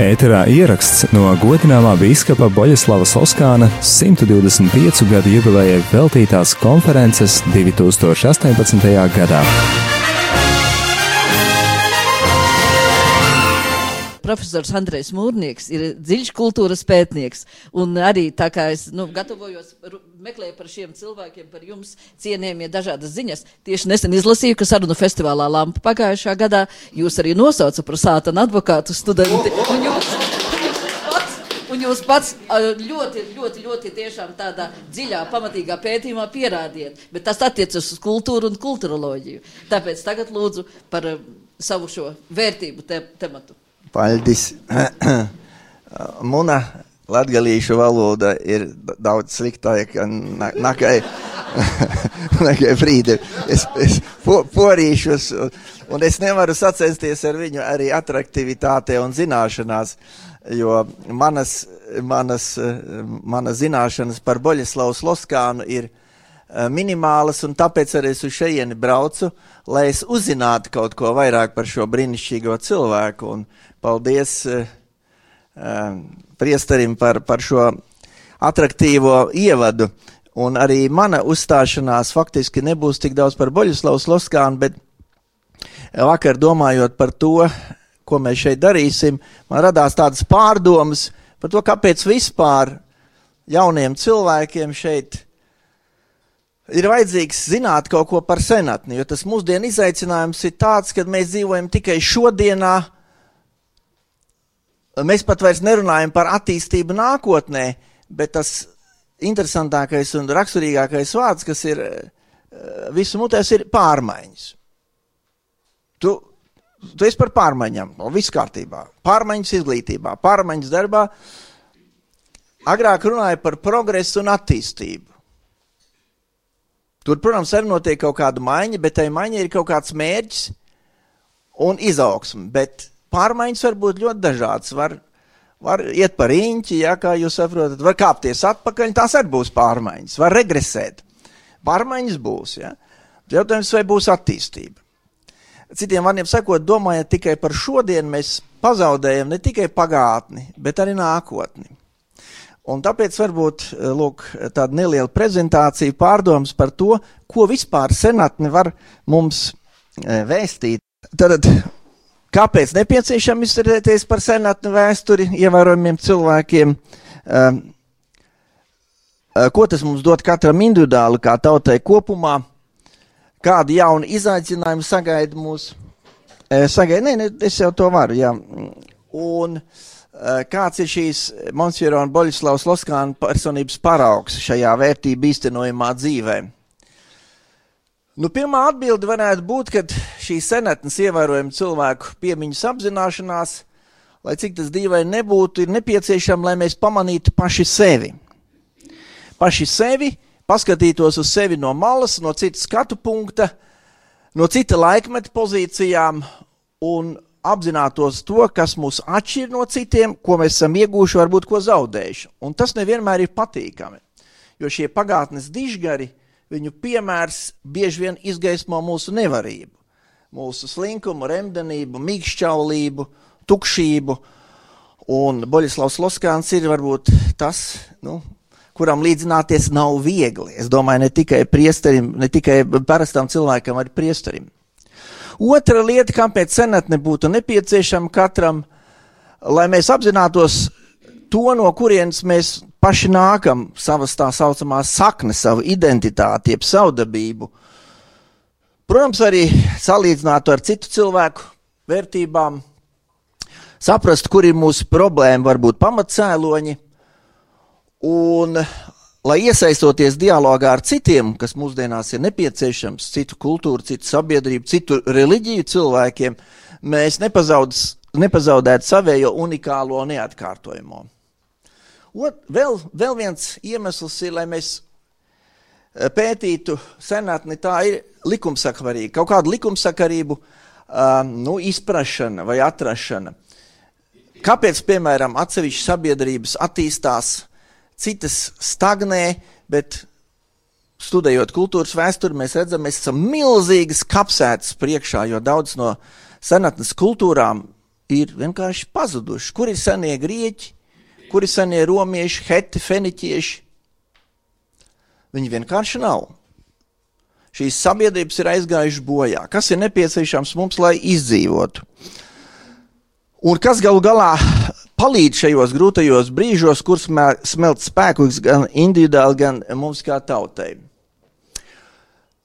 Ēterā ieraksts no godināmā biskupa Boļislava Soskāna 125 gadu jubilejai veltītās konferences 2018. gadā. Profesors Andrejs Mūrnieks ir dziļš kultūras pētnieks. Un arī tā kā es nu, gatavojos, meklēju par šiem cilvēkiem, par jums cienījumie dažādas ziņas, tieši nesen izlasīju, ka sarunu festivālā Lampa pagājušā gadā jūs arī nosauca par sātana advokātu studenti. Un jūs, Un jūs pats ļoti, ļoti, ļoti tiešām tādā dziļā, pamatīgā pētījumā pierādiet, bet tas attiecas uz kultūru un kulturoloģiju. Tāpēc tagad lūdzu par savu šo vērtību te, tematu. Paldies. Muna latgalīšu valoda ir daudz sliktāka nekā nekā brīdi. Es, es po, porīšos, un, es nevaru sacensties ar viņu arī atraktivitātē un zināšanās, jo manas, manas, manas zināšanas par Boļislavu Sloskānu ir minimālas, un tāpēc arī es uz šejieni braucu, lai es uzzinātu kaut ko vairāk par šo brīnišķīgo cilvēku. Un paldies uh, priesterim par, par šo atraktīvo ievadu. Un arī mana uzstāšanās faktiski nebūs tik daudz par Boļuslavas Loskānu, bet vakar domājot par to, ko mēs šeit darīsim, man radās tādas pārdomas par to, kāpēc vispār jauniem cilvēkiem šeit ir vajadzīgs zināt kaut ko par senatni, jo tas mūsdienu izaicinājums ir tāds, ka mēs dzīvojam tikai šodienā, mēs pat vairs nerunājam par attīstību nākotnē, bet tas interesantākais un raksturīgākais vārds, kas ir eh, visu mutēs, ir pārmaiņas. Tu, tu esi par pārmaiņām, viss kārtībā. Pārmaiņas izglītībā, pārmaiņas darbā. Agrāk runāja par progresu un attīstību. Tur, protams, arī notiek kaut kāda maiņa, bet tai maiņai ir kaut kāds mērķis un izaugsme. Bet pārmaiņas var būt ļoti dažādas. Var, var iet par īņķi, ja, kā jūs saprotat, var kāpties atpakaļ, tās arī būs pārmaiņas, var regresēt. Pārmaiņas būs. Ja. Jautājums, vai būs attīstība. Citiem vārdiem sakot, domājot tikai par šodienu, mēs pazaudējam ne tikai pagātni, bet arī nākotni. Un tāpēc varbūt lūk, tāda neliela prezentācija pārdomas par to, ko vispār senatne var mums vēstīt. Tad Kāpēc nepieciešams izturēties par senatni vēsturi ievērojumiem cilvēkiem? Um, ko tas mums dod katram individuāli, kā tautai kopumā? Kādi jauni izaicinājumi sagaida mūs? Sagaida, nē, ne, es jau to varu, jā. Un uh, kāds ir šīs Monsieura un Boļislavas Loskāna personības paraugs šajā vērtību īstenojumā dzīvēm? Nu, pirmā atbilde varētu būt, ka šī senatnes ievērojama cilvēku piemiņas apzināšanās, lai cik tas dīvaini nebūtu, ir nepieciešama, lai mēs pamanītu paši sevi. Paši sevi, paskatītos uz sevi no malas, no citas skatu punkta, no cita laikmeta pozīcijām un apzinātos to, kas mūs atšķir no citiem, ko mēs esam ieguvuši, varbūt ko zaudējuši. Un tas nevienmēr ir patīkami, jo šie pagātnes dižgari viņu piemērs bieži vien izgaismo mūsu nevarību, mūsu slinkumu, remdenību, mīkšķaulību, tukšību. Un Boļislavs Loskāns ir varbūt tas, nu, kuram līdzināties nav viegli. Es domāju, ne tikai priesterim, ne tikai parastam cilvēkam, arī priesterim. Otra lieta, kāpēc senatne būtu nepieciešama katram, lai mēs apzinātos to, no kurienes mēs paši nākam, savas tā saucamās saknes, savu identitāti, jeb savdabību. Protams, arī salīdzināt ar citu cilvēku vērtībām, saprast, kur ir mūsu problēma, varbūt pamatcēloņi, un lai iesaistoties dialogā ar citiem, kas mūsdienās ir nepieciešams, citu kultūru, citu sabiedrību, citu reliģiju cilvēkiem, mēs nepazaudētu savējo unikālo neatkārtojamo. Ot, vēl, vēl viens iemesls ir, lai mēs eh, pētītu senatni, tā ir likumsakarība, kaut kādu likumsakarību uh, nu, izprašana vai atrašana. Kāpēc, piemēram, atsevišķas sabiedrības attīstās, citas stagnē, bet studējot kultūras vēsturi, mēs redzam, mēs esam milzīgas kapsētas priekšā, jo daudz no senatnes kultūrām ir vienkārši pazuduši. Kur ir senie grieķi, kur ir senie romieši, heti, feniķieši? Viņi vienkārši nav. Šīs sabiedrības ir aizgājušas bojā. Kas ir nepieciešams mums, lai izdzīvotu? Un kas galu galā palīdz šajos grūtajos brīžos, kur smelt spēkus gan individuāli, gan mums kā tautai?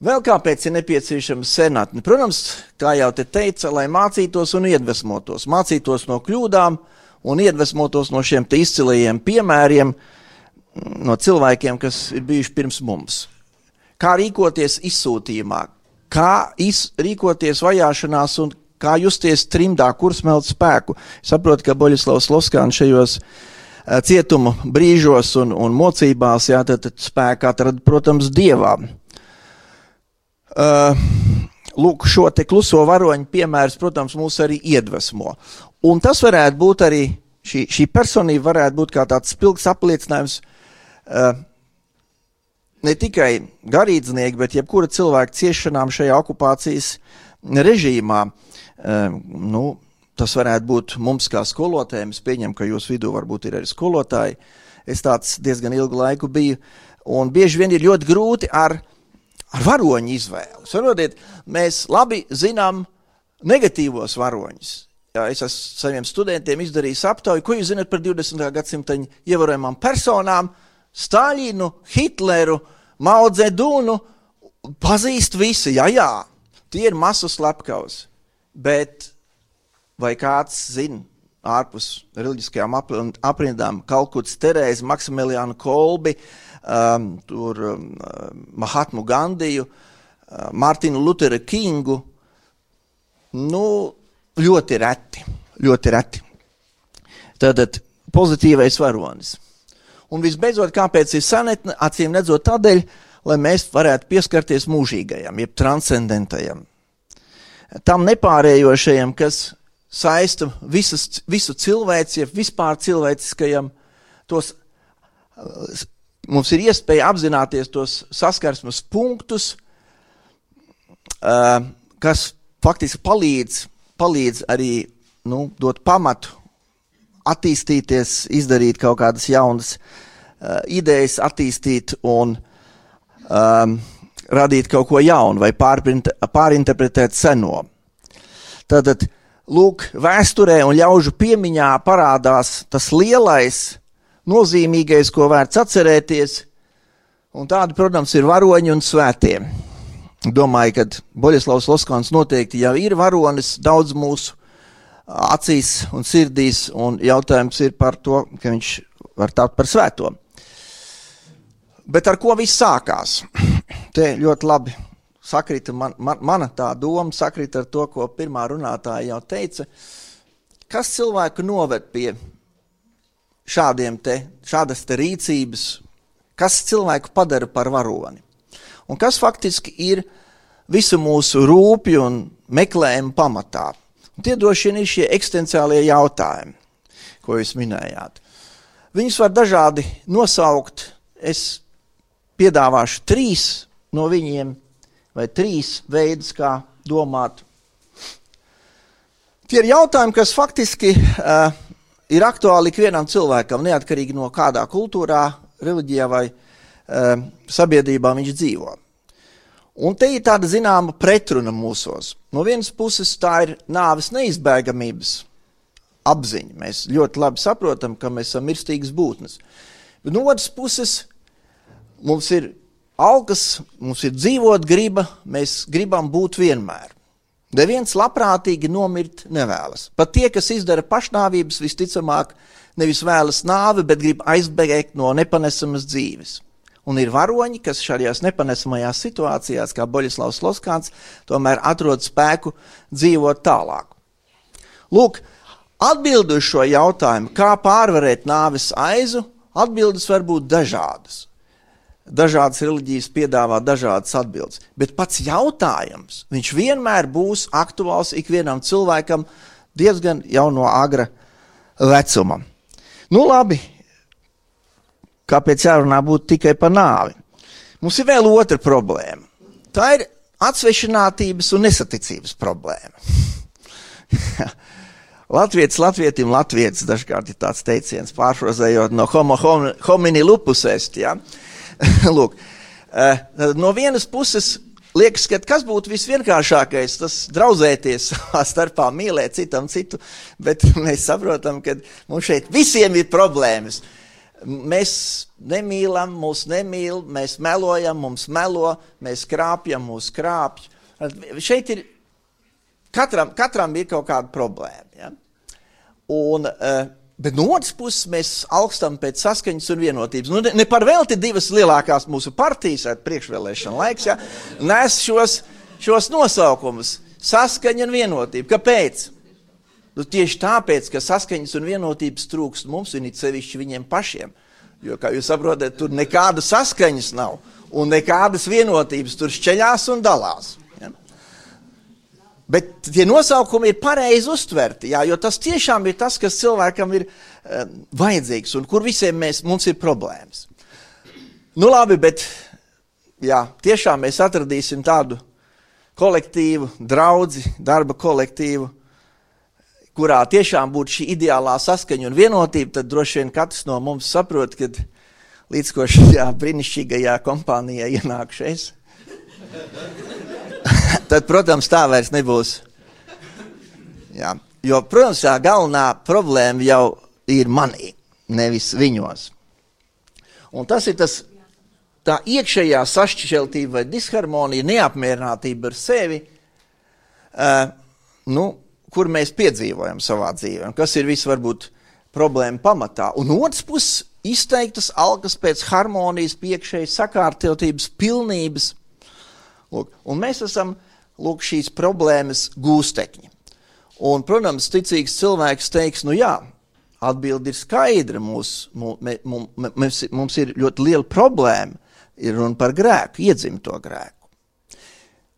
Vēl kāpēc ir nepieciešama senatne? Protams, kā jau te teica, lai mācītos un iedvesmotos, mācītos no kļūdām un iedvesmotos no šiem izcilajiem piemēriem, no cilvēkiem, kas ir bijuši pirms mums. Kā rīkoties izsūtījumā, kā iz, rīkoties vajāšanās un kā justies trimdā, kur smelt spēku. Es saprotu, ka Boļislavs Loskāns šajos uh, cietuma brīžos un, un mocībās, jā, tad, tad spēku atrada, protams, dievā. Uh, lūk, šo te kluso varoņu piemērs, protams, mūs arī iedvesmo. Un tas varētu būt arī, šī, šī personība varētu būt kā tāds spilgs apliecinājums uh, ne tikai garīdznieki, bet jebkura cilvēka ciešanām šajā okupācijas režīmā. Uh, nu, tas varētu būt mums kā skolotājiem. Es pieņemu, ka jūsu vidū varbūt ir arī skolotāji. Es tāds diezgan ilgu laiku biju, un bieži vien ir ļoti grūti ar, ar varoņu izvēli. Saprotiet, mēs labi zinām negatīvos varoņus. Jā, es esmu saviem studentiem izdarījis aptauju, ko jūs zinat par 20. gadsimta ievērojamām personām. Stāļinu, Hitleru, Maudzedunu pazīst visi. Jā, jā, tie ir masu slepkavas. Bet vai kāds zina ārpus reliģiskajām aprindām Kalkutas Terēzi, Maksimiliānu Kolbi, um, tur um, Mahatmu Gandiju, uh, Mārtiņu Lutheru Kingu? Nu, ļoti reti, ļoti reti. Tātad pozitīvais varonis. Un visbeidzot, kāpēc ir sanetne? Acīm redzot, tādēļ, lai mēs varētu pieskarties mūžīgajam, jeb transcendentajam. Tam nepārējošajam, kas saista visas, visu cilvēci, jeb vispār cilvēciskajam, tos, mums ir iespēja apzināties tos saskarsmes punktus, kas faktiski palīdz, palīdz arī nu, dot pamatu attīstīties, izdarīt kaut kādas jaunas uh, idejas, attīstīt un um, radīt kaut ko jaunu vai pārinterpretēt seno. Tātad, lūk, vēsturē un ļaužu piemiņā parādās tas lielais, nozīmīgais, ko vērts atcerēties, un tādi, protams, ir varoņi un svētie. Domāju, ka Boļislavs Loskons noteikti jau ir varonis daudz mūsu acīs un sirdīs, un jautājums ir par to, ka viņš var tapt par svēto. Bet ar ko viss sākās? Te ļoti labi sakrita man, man, mana tā doma, sakrita ar to, ko pirmā runātāja jau teica. Kas cilvēku noved pie šādiem te, šādas te rīcības, kas cilvēku padara par varoni? Un kas faktiski ir visu mūsu rūpju un meklējumu pamatā? Un tie droši vien ir šie eksistenciālie jautājumi, ko jūs minējāt. Viņus var dažādi nosaukt. Es piedāvāšu trīs no viņiem, vai trīs veidus, kā domāt. Tie ir jautājumi, kas faktiski uh, ir aktuāli ikvienam cilvēkam, neatkarīgi no kādā kultūrā, reliģijā vai uh, sabiedrībā viņš dzīvo. Un te ir tāda zināma pretruna mūsos. No vienas puses, tā ir nāves neizbēgamības apziņa. Mēs ļoti labi saprotam, ka mēs esam mirstīgas būtnes. Bet no otras puses, mums ir alkas, mums ir dzīvot griba, mēs gribam būt vienmēr. Neviens labprātīgi nomirt nevēlas. Pat tie, kas izdara pašnāvības, visticamāk, nevis vēlas nāvi, bet grib aizbēgt no nepanesamas dzīves un ir varoņi, kas šādās nepanesamajās situācijās, kā Boļislavs Loskāns, tomēr atrod spēku dzīvot tālāk. Lūk, atbildi uz šo jautājumu, kā pārvarēt nāves aizu, atbildes var būt dažādas. Dažādas reliģijas piedāvā dažādas atbildes, bet pats jautājums, vienmēr būs aktuāls ikvienam cilvēkam diezgan jau no agra vecuma. Nu labi, kāpēc jārunā būtu tikai par nāvi. Mums ir vēl otra problēma. Tā ir atsvešinātības un nesaticības problēma. Latvijas latvietim latvietis dažkārt ir tāds teiciens, pārfrazējot no homo homini lupus est. Ja? Lūk, uh, no vienas puses liekas, ka kas būtu visvienkāršākais, tas draudzēties savā starpā, mīlēt citam citu, bet mēs saprotam, ka mums šeit visiem ir problēmas. Mēs nemīlam, mūs nemīl, mēs melojam, mums melo, mēs krāpjam, mūs krāpj. Šeit ir katram, katram ir kaut kāda problēma. Ja? Un, uh, Bet no otras puses mēs augstam pēc saskaņas un vienotības. Nu, ne, ne par velti divas lielākās mūsu partijas, priekšvēlēšana laiks, ja, nes šos, šos nosaukumus - saskaņa un vienotība. Kāpēc? Nu, tieši tāpēc, ka saskaņas un vienotības trūkst mums un it sevišķi viņiem pašiem. Jo, kā jūs saprotat, tur nekāda saskaņas nav un nekādas vienotības tur šķeļās un dalās. Bet tie nosaukumi ir pareizi uztverti, jā, jo tas tiešām ir tas, kas cilvēkam ir um, vajadzīgs un kur visiem mēs, mums ir problēmas. Nu labi, bet jā, tiešām mēs atradīsim tādu kolektīvu, draudzi, darba kolektīvu, kurā tiešām būtu šī ideālā saskaņa un vienotība, tad droši vien katrs no mums saprot, ka līdz ko šajā brīnišķīgajā kompānijā ienākšu es. Tad, protams, tā vairs nebūs. Jā. Jo, protams, tā galvenā problēma jau ir manī, nevis viņos. Un tas ir tas, tā iekšējā sašķeltība vai disharmonija, neapmierinātība ar sevi, uh, nu, kur mēs piedzīvojam savā dzīvē, un kas ir viss varbūt problēma pamatā. Un otrs puses izteiktas algas pēc harmonijas, piekšējas sakārtotības, pilnības. Lūk, un mēs esam lūk, šīs problēmas gūstekņi. Un, protams, ticīgs cilvēks teiks, nu jā, atbildi ir skaidra. Mūs, mums, mums, mums ir ļoti liela problēma, ir runa par grēku, iedzimto grēku.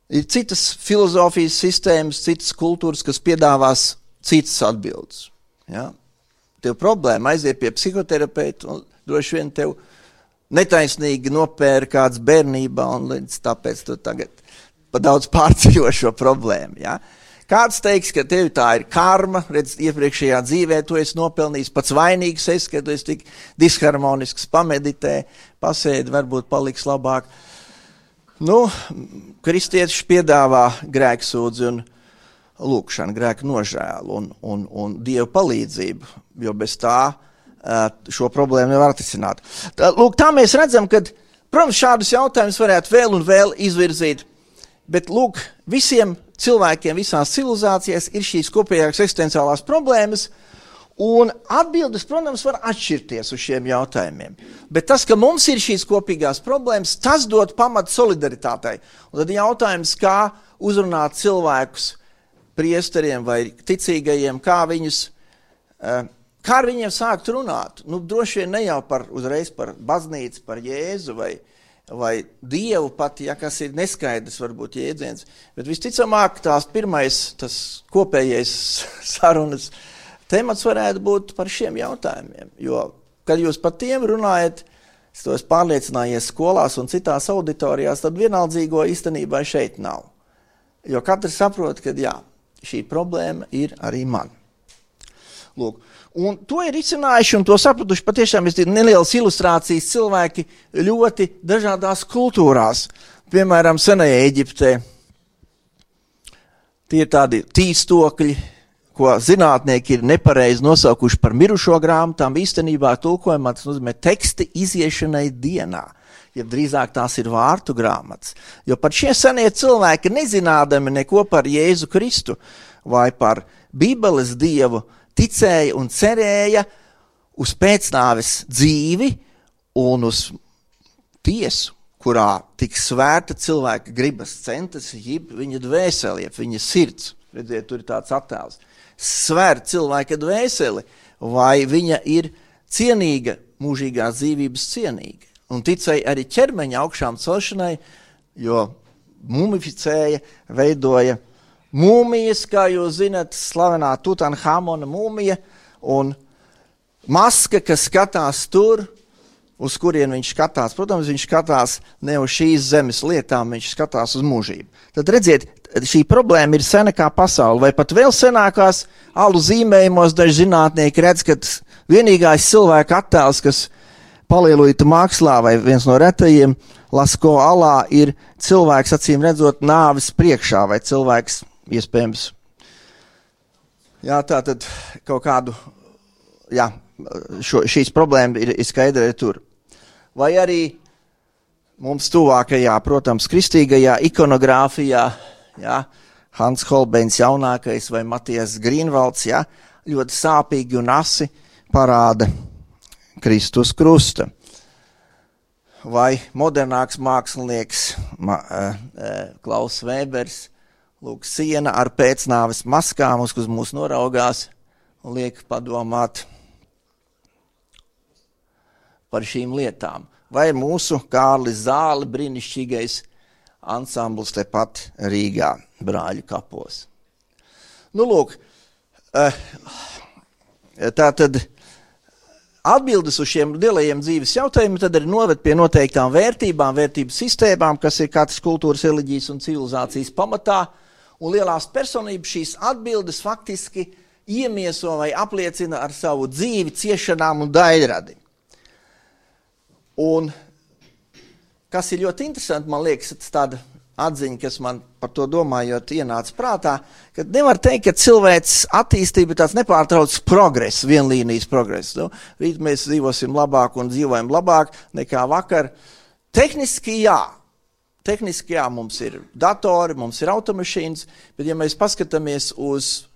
Ir citas filozofijas sistēmas, citas kultūras, kas piedāvās citas atbildes. Ja? Tev problēma aiziet pie psihoterapeita, un droši vien tev netaisnīgi nopēra kāds bērnībā, un līdz tāpēc tu tagad pa daudz pārdzīvo šo problēmu. Ja? Kāds teiks, ka tev tā ir karma, redz, iepriekšējā dzīvē tu esi nopelnījis pats vainīgs, es, ka tu esi tik disharmonisks, pameditē, pasēdi, varbūt paliks labāk. Nu, kristietis piedāvā grēksūdzi un lūkšanu, grēku nožēlu un, un, un dievu palīdzību, jo bez tā šo problēmu nevar atrisināt. Tā, lūk, tā mēs redzam, ka, protams, šādus jautājumus varētu vēl un vēl izvirzīt Bet lūk, visiem cilvēkiem, visās civilizācijās ir šīs kopējās eksistenciālās problēmas, un atbildes, protams, var atšķirties uz šiem jautājumiem. Bet tas, ka mums ir šīs kopīgās problēmas, tas dod pamatu solidaritātei. Un tad jautājums, kā uzrunāt cilvēkus, priesteriem vai ticīgajiem, kā viņus. Uh, Kā ar viņiem sākt runāt? Nu, droši vien ne jau par, uzreiz par baznīcu, par Jēzu vai, uh, vai dievu pat, ja kas ir neskaidrs, varbūt jēdziens. Bet visticamāk, tās pirmais, tas kopējais sarunas temats varētu būt par šiem jautājumiem. Jo, kad jūs par tiem runājat, es to esmu pārliecinājies skolās un citās auditorijās, tad vienaldzīgo īstenībā šeit nav. Jo katrs saprot, ka jā, šī problēma ir arī man. Lūk, Un to ir izcinājuši un to sapratuši patiešām nelielas ilustrācijas cilvēki ļoti dažādās kultūrās. Piemēram, senajā Eģiptē tie ir tādi tīstokļi, ko zinātnieki ir nepareizi nosaukuši par mirušo grāmatām. Īstenībā tulkojumā tas nozīmē teksti iziešanai dienā. Ja drīzāk tās ir vārtu grāmatas. Jo pat šie senie cilvēki, nezinādami neko par Jēzu Kristu vai par Bībeles dievu, ticēja un cerēja uz pēcnāves dzīvi un uz tiesu, kurā tiks svērta cilvēka gribas centas, jeb viņa dvēseli, jeb viņa sirds. Redziet, tur ir tāds attēls. Svērt cilvēka dvēseli, vai viņa ir cienīga, mūžīgās dzīvības cienīga. Un ticēja arī ķermeņa augšām celšanai, jo mumificēja, veidoja mūmijas, kā jūs zinat, slavenā Tutanhamona mūmija un maska, kas skatās tur, uz kurien viņš skatās. Protams, viņš skatās ne uz šīs zemes lietām, viņš skatās uz mūžību. Tad redziet, šī problēma ir sena kā pasaule, vai pat vēl senākās alu zīmējumos daži zinātnieki redz, ka vienīgais cilvēka attēls, kas palielīta mākslā vai viens no retajiem Lasko alā ir cilvēks acīm redzot nāvis priekšā vai cilvēks iespējams. Jā, tā tad kaut kādu, jā, šo, šīs problēmas ir, ir skaidra arī tur. Vai arī mums tuvākajā, protams, kristīgajā ikonogrāfijā, jā, Hans Holbeins jaunākais vai Matijas Grīnvalds, jā, ļoti sāpīgi un asi parāda Kristus krusta. Vai modernāks mākslinieks ma, uh, uh, Klaus Vēbers, lūk, siena ar pēcnāves maskām, uz mūs noraugās un liek padomāt par šīm lietām. Vai mūsu Kārlis Zāle brīnišķīgais ansambls tepat Rīgā, brāļu kapos. Nu, lūk, uh, tā tad atbildes uz šiem lielajiem dzīves jautājumiem tad arī noved pie noteiktām vērtībām, vērtību sistēmām, kas ir katras kultūras, reliģijas un civilizācijas pamatā. Un lielās personības šīs atbildes faktiski iemieso vai apliecina ar savu dzīvi, ciešanām un daļradi. Un kas ir ļoti interesanti, man liekas, tāda atziņa, kas man par to domājot, ienāca prātā, ka nevar teikt, ka cilvēks attīstība ir tāds nepārtraukts progress, vienlīnijas progress. Nu, rīt mēs dzīvosim labāk un dzīvojam labāk nekā vakar. Tehniski jā. Tehniski jā, mums ir datori, mums ir automašīnas, bet ja mēs paskatāmies uz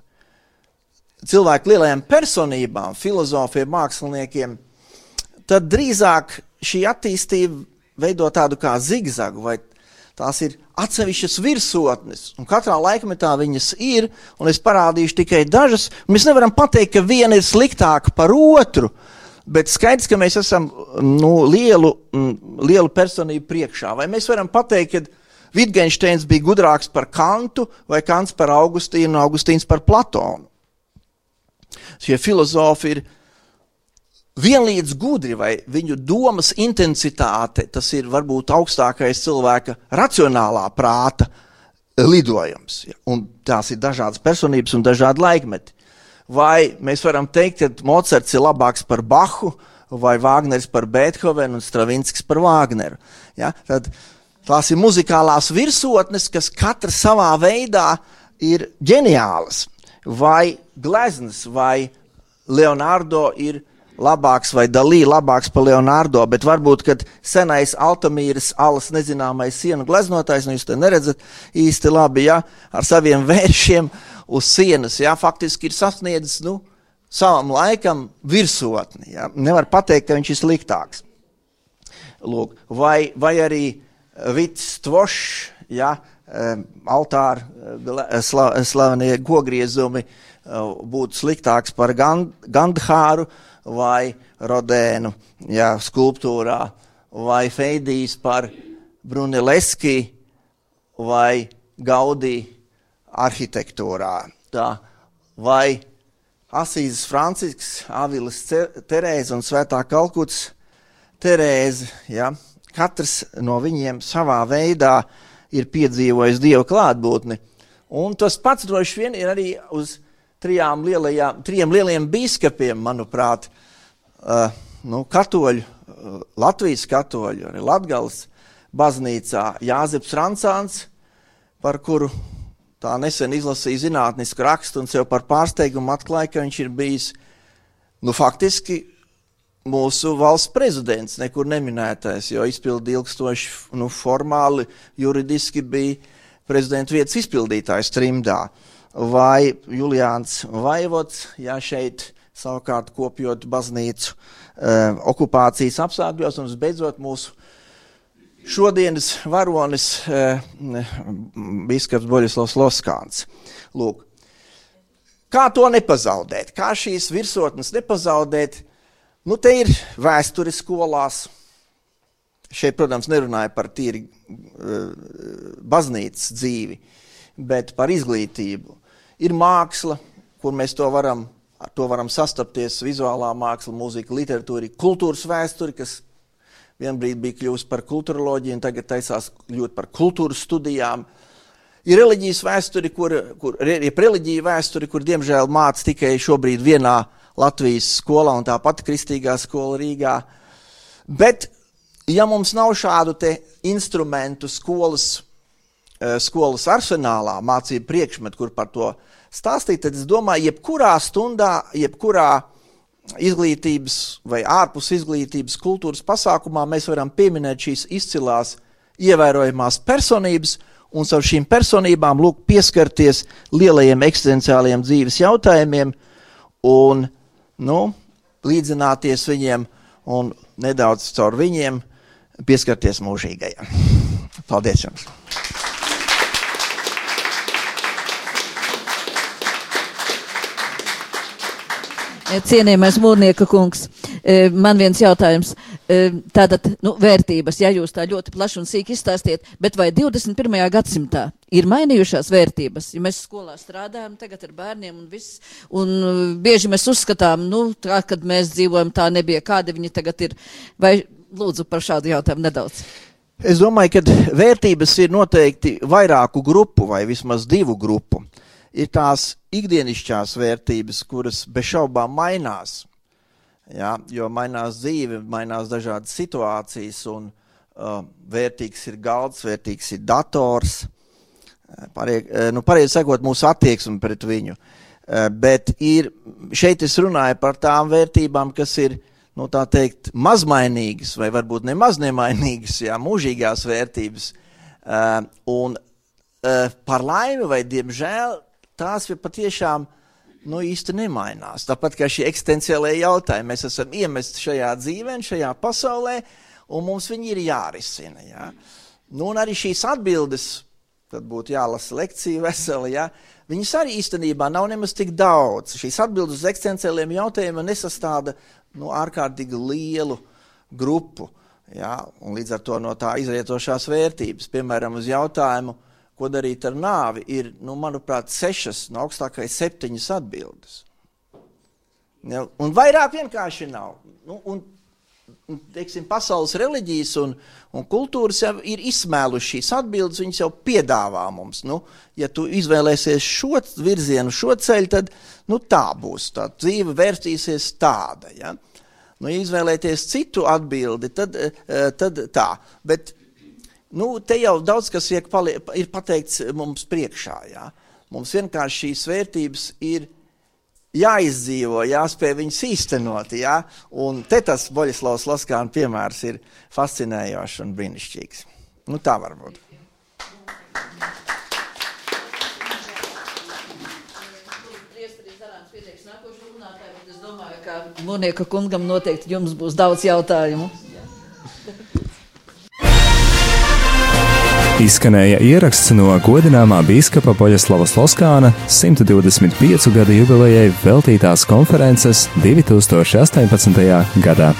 cilvēku lielajām personībām, filozofiem, māksliniekiem, tad drīzāk šī attīstība veido tādu kā zigzagu vai Tās ir atsevišķas virsotnes, un katrā laikmetā viņas ir, un es parādīšu tikai dažas. Mēs nevaram pateikt, ka viena ir sliktāka par otru, bet skaidrs, ka mēs esam nu, lielu, lielu personību priekšā. Vai mēs varam pateikt, ka Wittgensteins bija gudrāks par Kantu, vai Kants par Augustīnu, un Augustīns par Platonu? Šie filozofi ir vienlīdz gudri, vai viņu domas intensitāte, tas ir varbūt augstākais cilvēka racionālā prāta lidojums. Ja? Un tās ir dažādas personības un dažādi laikmeti. Vai mēs varam teikt, ka Mocards ir labāks par Bahu, vai Vāgners par Beethovenu un Stravinskis par Vāgneru? Ja? Tad tās ir muzikālās virsotnes, kas katra savā veidā ir ģeniālas. Vai Gleznas vai Leonardo ir labāks vai dalī labāks par Leonardo, bet varbūt, kad senais Altamīras alas nezināmais sienu gleznotājs, nu jūs te neredzat īsti labi, ja, ar saviem vēršiem uz sienas, ja, faktiski ir sasniedzis, nu, savam laikam virsotni, ja, nevar pateikt, ka viņš ir sliktāks. Lūk, vai, vai arī Vits Tvošs, ja, altāra slavenie gogriezumi būtu sliktāks par Gandhāru, vai Rodēnu jā, skulptūrā, vai Feidijs par Bruneleski vai Gaudī arhitektūrā. Tā, vai Asīzes Francisks, Avilis Terēze un Svētā Kalkuts Terēze, ja, katrs no viņiem savā veidā ir piedzīvojis Dieva klātbūtni. Un tas pats droši vien ir arī uz trijām lielajām, trijiem lieliem biskupiem, manuprāt, uh, nu, katoļu, uh, Latvijas katoļu, arī Latgales baznīcā Jāzeps Rancāns, par kuru tā nesen izlasīja zinātnisku rakstu un sev par pārsteigumu atklāja, ka viņš ir bijis, nu, faktiski mūsu valsts prezidents, nekur neminētais, jo izpildi ilgstoši, nu, formāli, juridiski bija prezidenta vietas izpildītājs trimdā. Vai Juliāns Vaivots, ja šeit savukārt kopjot baznīcu uh, okupācijas apstākļos un visbeidzot mūsu šodienas varonis uh, biskaps Boļislavs Loskāns. Lūk, kā to nepazaudēt, kā šīs virsotnes nepazaudēt, nu te ir vēsturi skolās, šeit, protams, nerunāja par tīri uh, baznīcas dzīvi, bet par izglītību. Ir māksla, kur mēs to varam, ar to varam sastapties, vizuālā māksla, mūzika, literatūra, kultūras vēsture, kas vienbrīd bija kļuvusi par kultūroloģiju un tagad taisās kļūt par kultūras studijām. Ir reliģijas vēsture, kur, kur ir reliģija vēsture, kur diemžēl māca tikai šobrīd vienā Latvijas skolā un tāpat kristīgā skola Rīgā. Bet, ja mums nav šādu instrumentu skolas, eh, skolas arsenālā, mācību priekšmetu, kur par to stāstīt, tad es domāju, jebkurā stundā, jebkurā izglītības vai ārpus izglītības kultūras pasākumā mēs varam pieminēt šīs izcilās, ievērojamās personības un caur šīm personībām lūk pieskarties lielajiem eksistenciāliem dzīves jautājumiem un nu, līdzināties viņiem un nedaudz caur viņiem pieskarties mūžīgajam. Paldies jums! Cienījamais mūrnieka kungs, e, man viens jautājums. E, tātad, nu, vērtības, ja jūs tā ļoti plaši un sīki izstāstiet, bet vai 21. gadsimtā ir mainījušās vērtības? Ja mēs skolā strādājam tagad ar bērniem un viss, un bieži mēs uzskatām, nu, tā, kad mēs dzīvojam, tā nebija, kādi viņi tagad ir. Vai lūdzu par šādu jautājumu nedaudz? Es domāju, ka vērtības ir noteikti vairāku grupu vai vismaz divu grupu. Ir tās ikdienišķās vērtības, kuras bez šaubām mainās. Ja, jo mainās dzīve, mainās dažādas situācijas, un uh, vērtīgs ir galds, vērtīgs ir dators. Parie, uh, nu, pareizi sakot, mūsu attieksme pret viņu. Uh, bet ir, šeit es runāju par tām vērtībām, kas ir nu, teikt, mazmainīgas, vai varbūt nemaz nemainīgas, jā, mūžīgās vērtības. Uh, un par laimi vai diemžēl tās patiešām nu, īsti nemainās. Tāpat kā šie eksistenciālie jautājumi, mēs esam iemesti šajā dzīvē, šajā pasaulē, un mums viņi ir jārisina. Ja? Nu, un arī šīs atbildes, tad būtu jālasa lekcija vesela, ja? viņas arī īstenībā nav nemaz tik daudz. Šīs atbildes uz eksistenciāliem jautājumiem nesastāda nu, ārkārtīgi lielu grupu. Ja? Līdz ar to no tā izrietošās vērtības, piemēram, uz jautājumu, ko darīt ar nāvi, ir, nu, manuprāt, sešas no augstākais septiņas atbildes. Ja, un vairāk vienkārši nav. Nu, un, teiksim, pasaules reliģijas un, un kultūras jau ir izsmēlušas šīs atbildes, viņas jau piedāvā mums. Nu, ja tu izvēlēsies šo virzienu, šo ceļu, tad nu, tā būs. Tā dzīve vērstīsies tāda. Ja? Nu, ja izvēlēties citu atbildi, tad, eh, tad tā. Bet Nu, te jau daudz kas ir, ir pateikts mums priekšā. Jā. Mums vienkārši šīs vērtības ir jāizdzīvo, jāspēj viņas īstenot. Jā. Un te tas Boļislavs Laskāna piemērs ir fascinējošs un brīnišķīgs. Nu, tā var būt. Mūnieka kungam noteikti jums būs daudz jautājumu. Izskanēja ieraksts no godināmā biskupa Poļaslavas Loskāna 125 gadu jubilejai veltītās konferences 2018. gadā.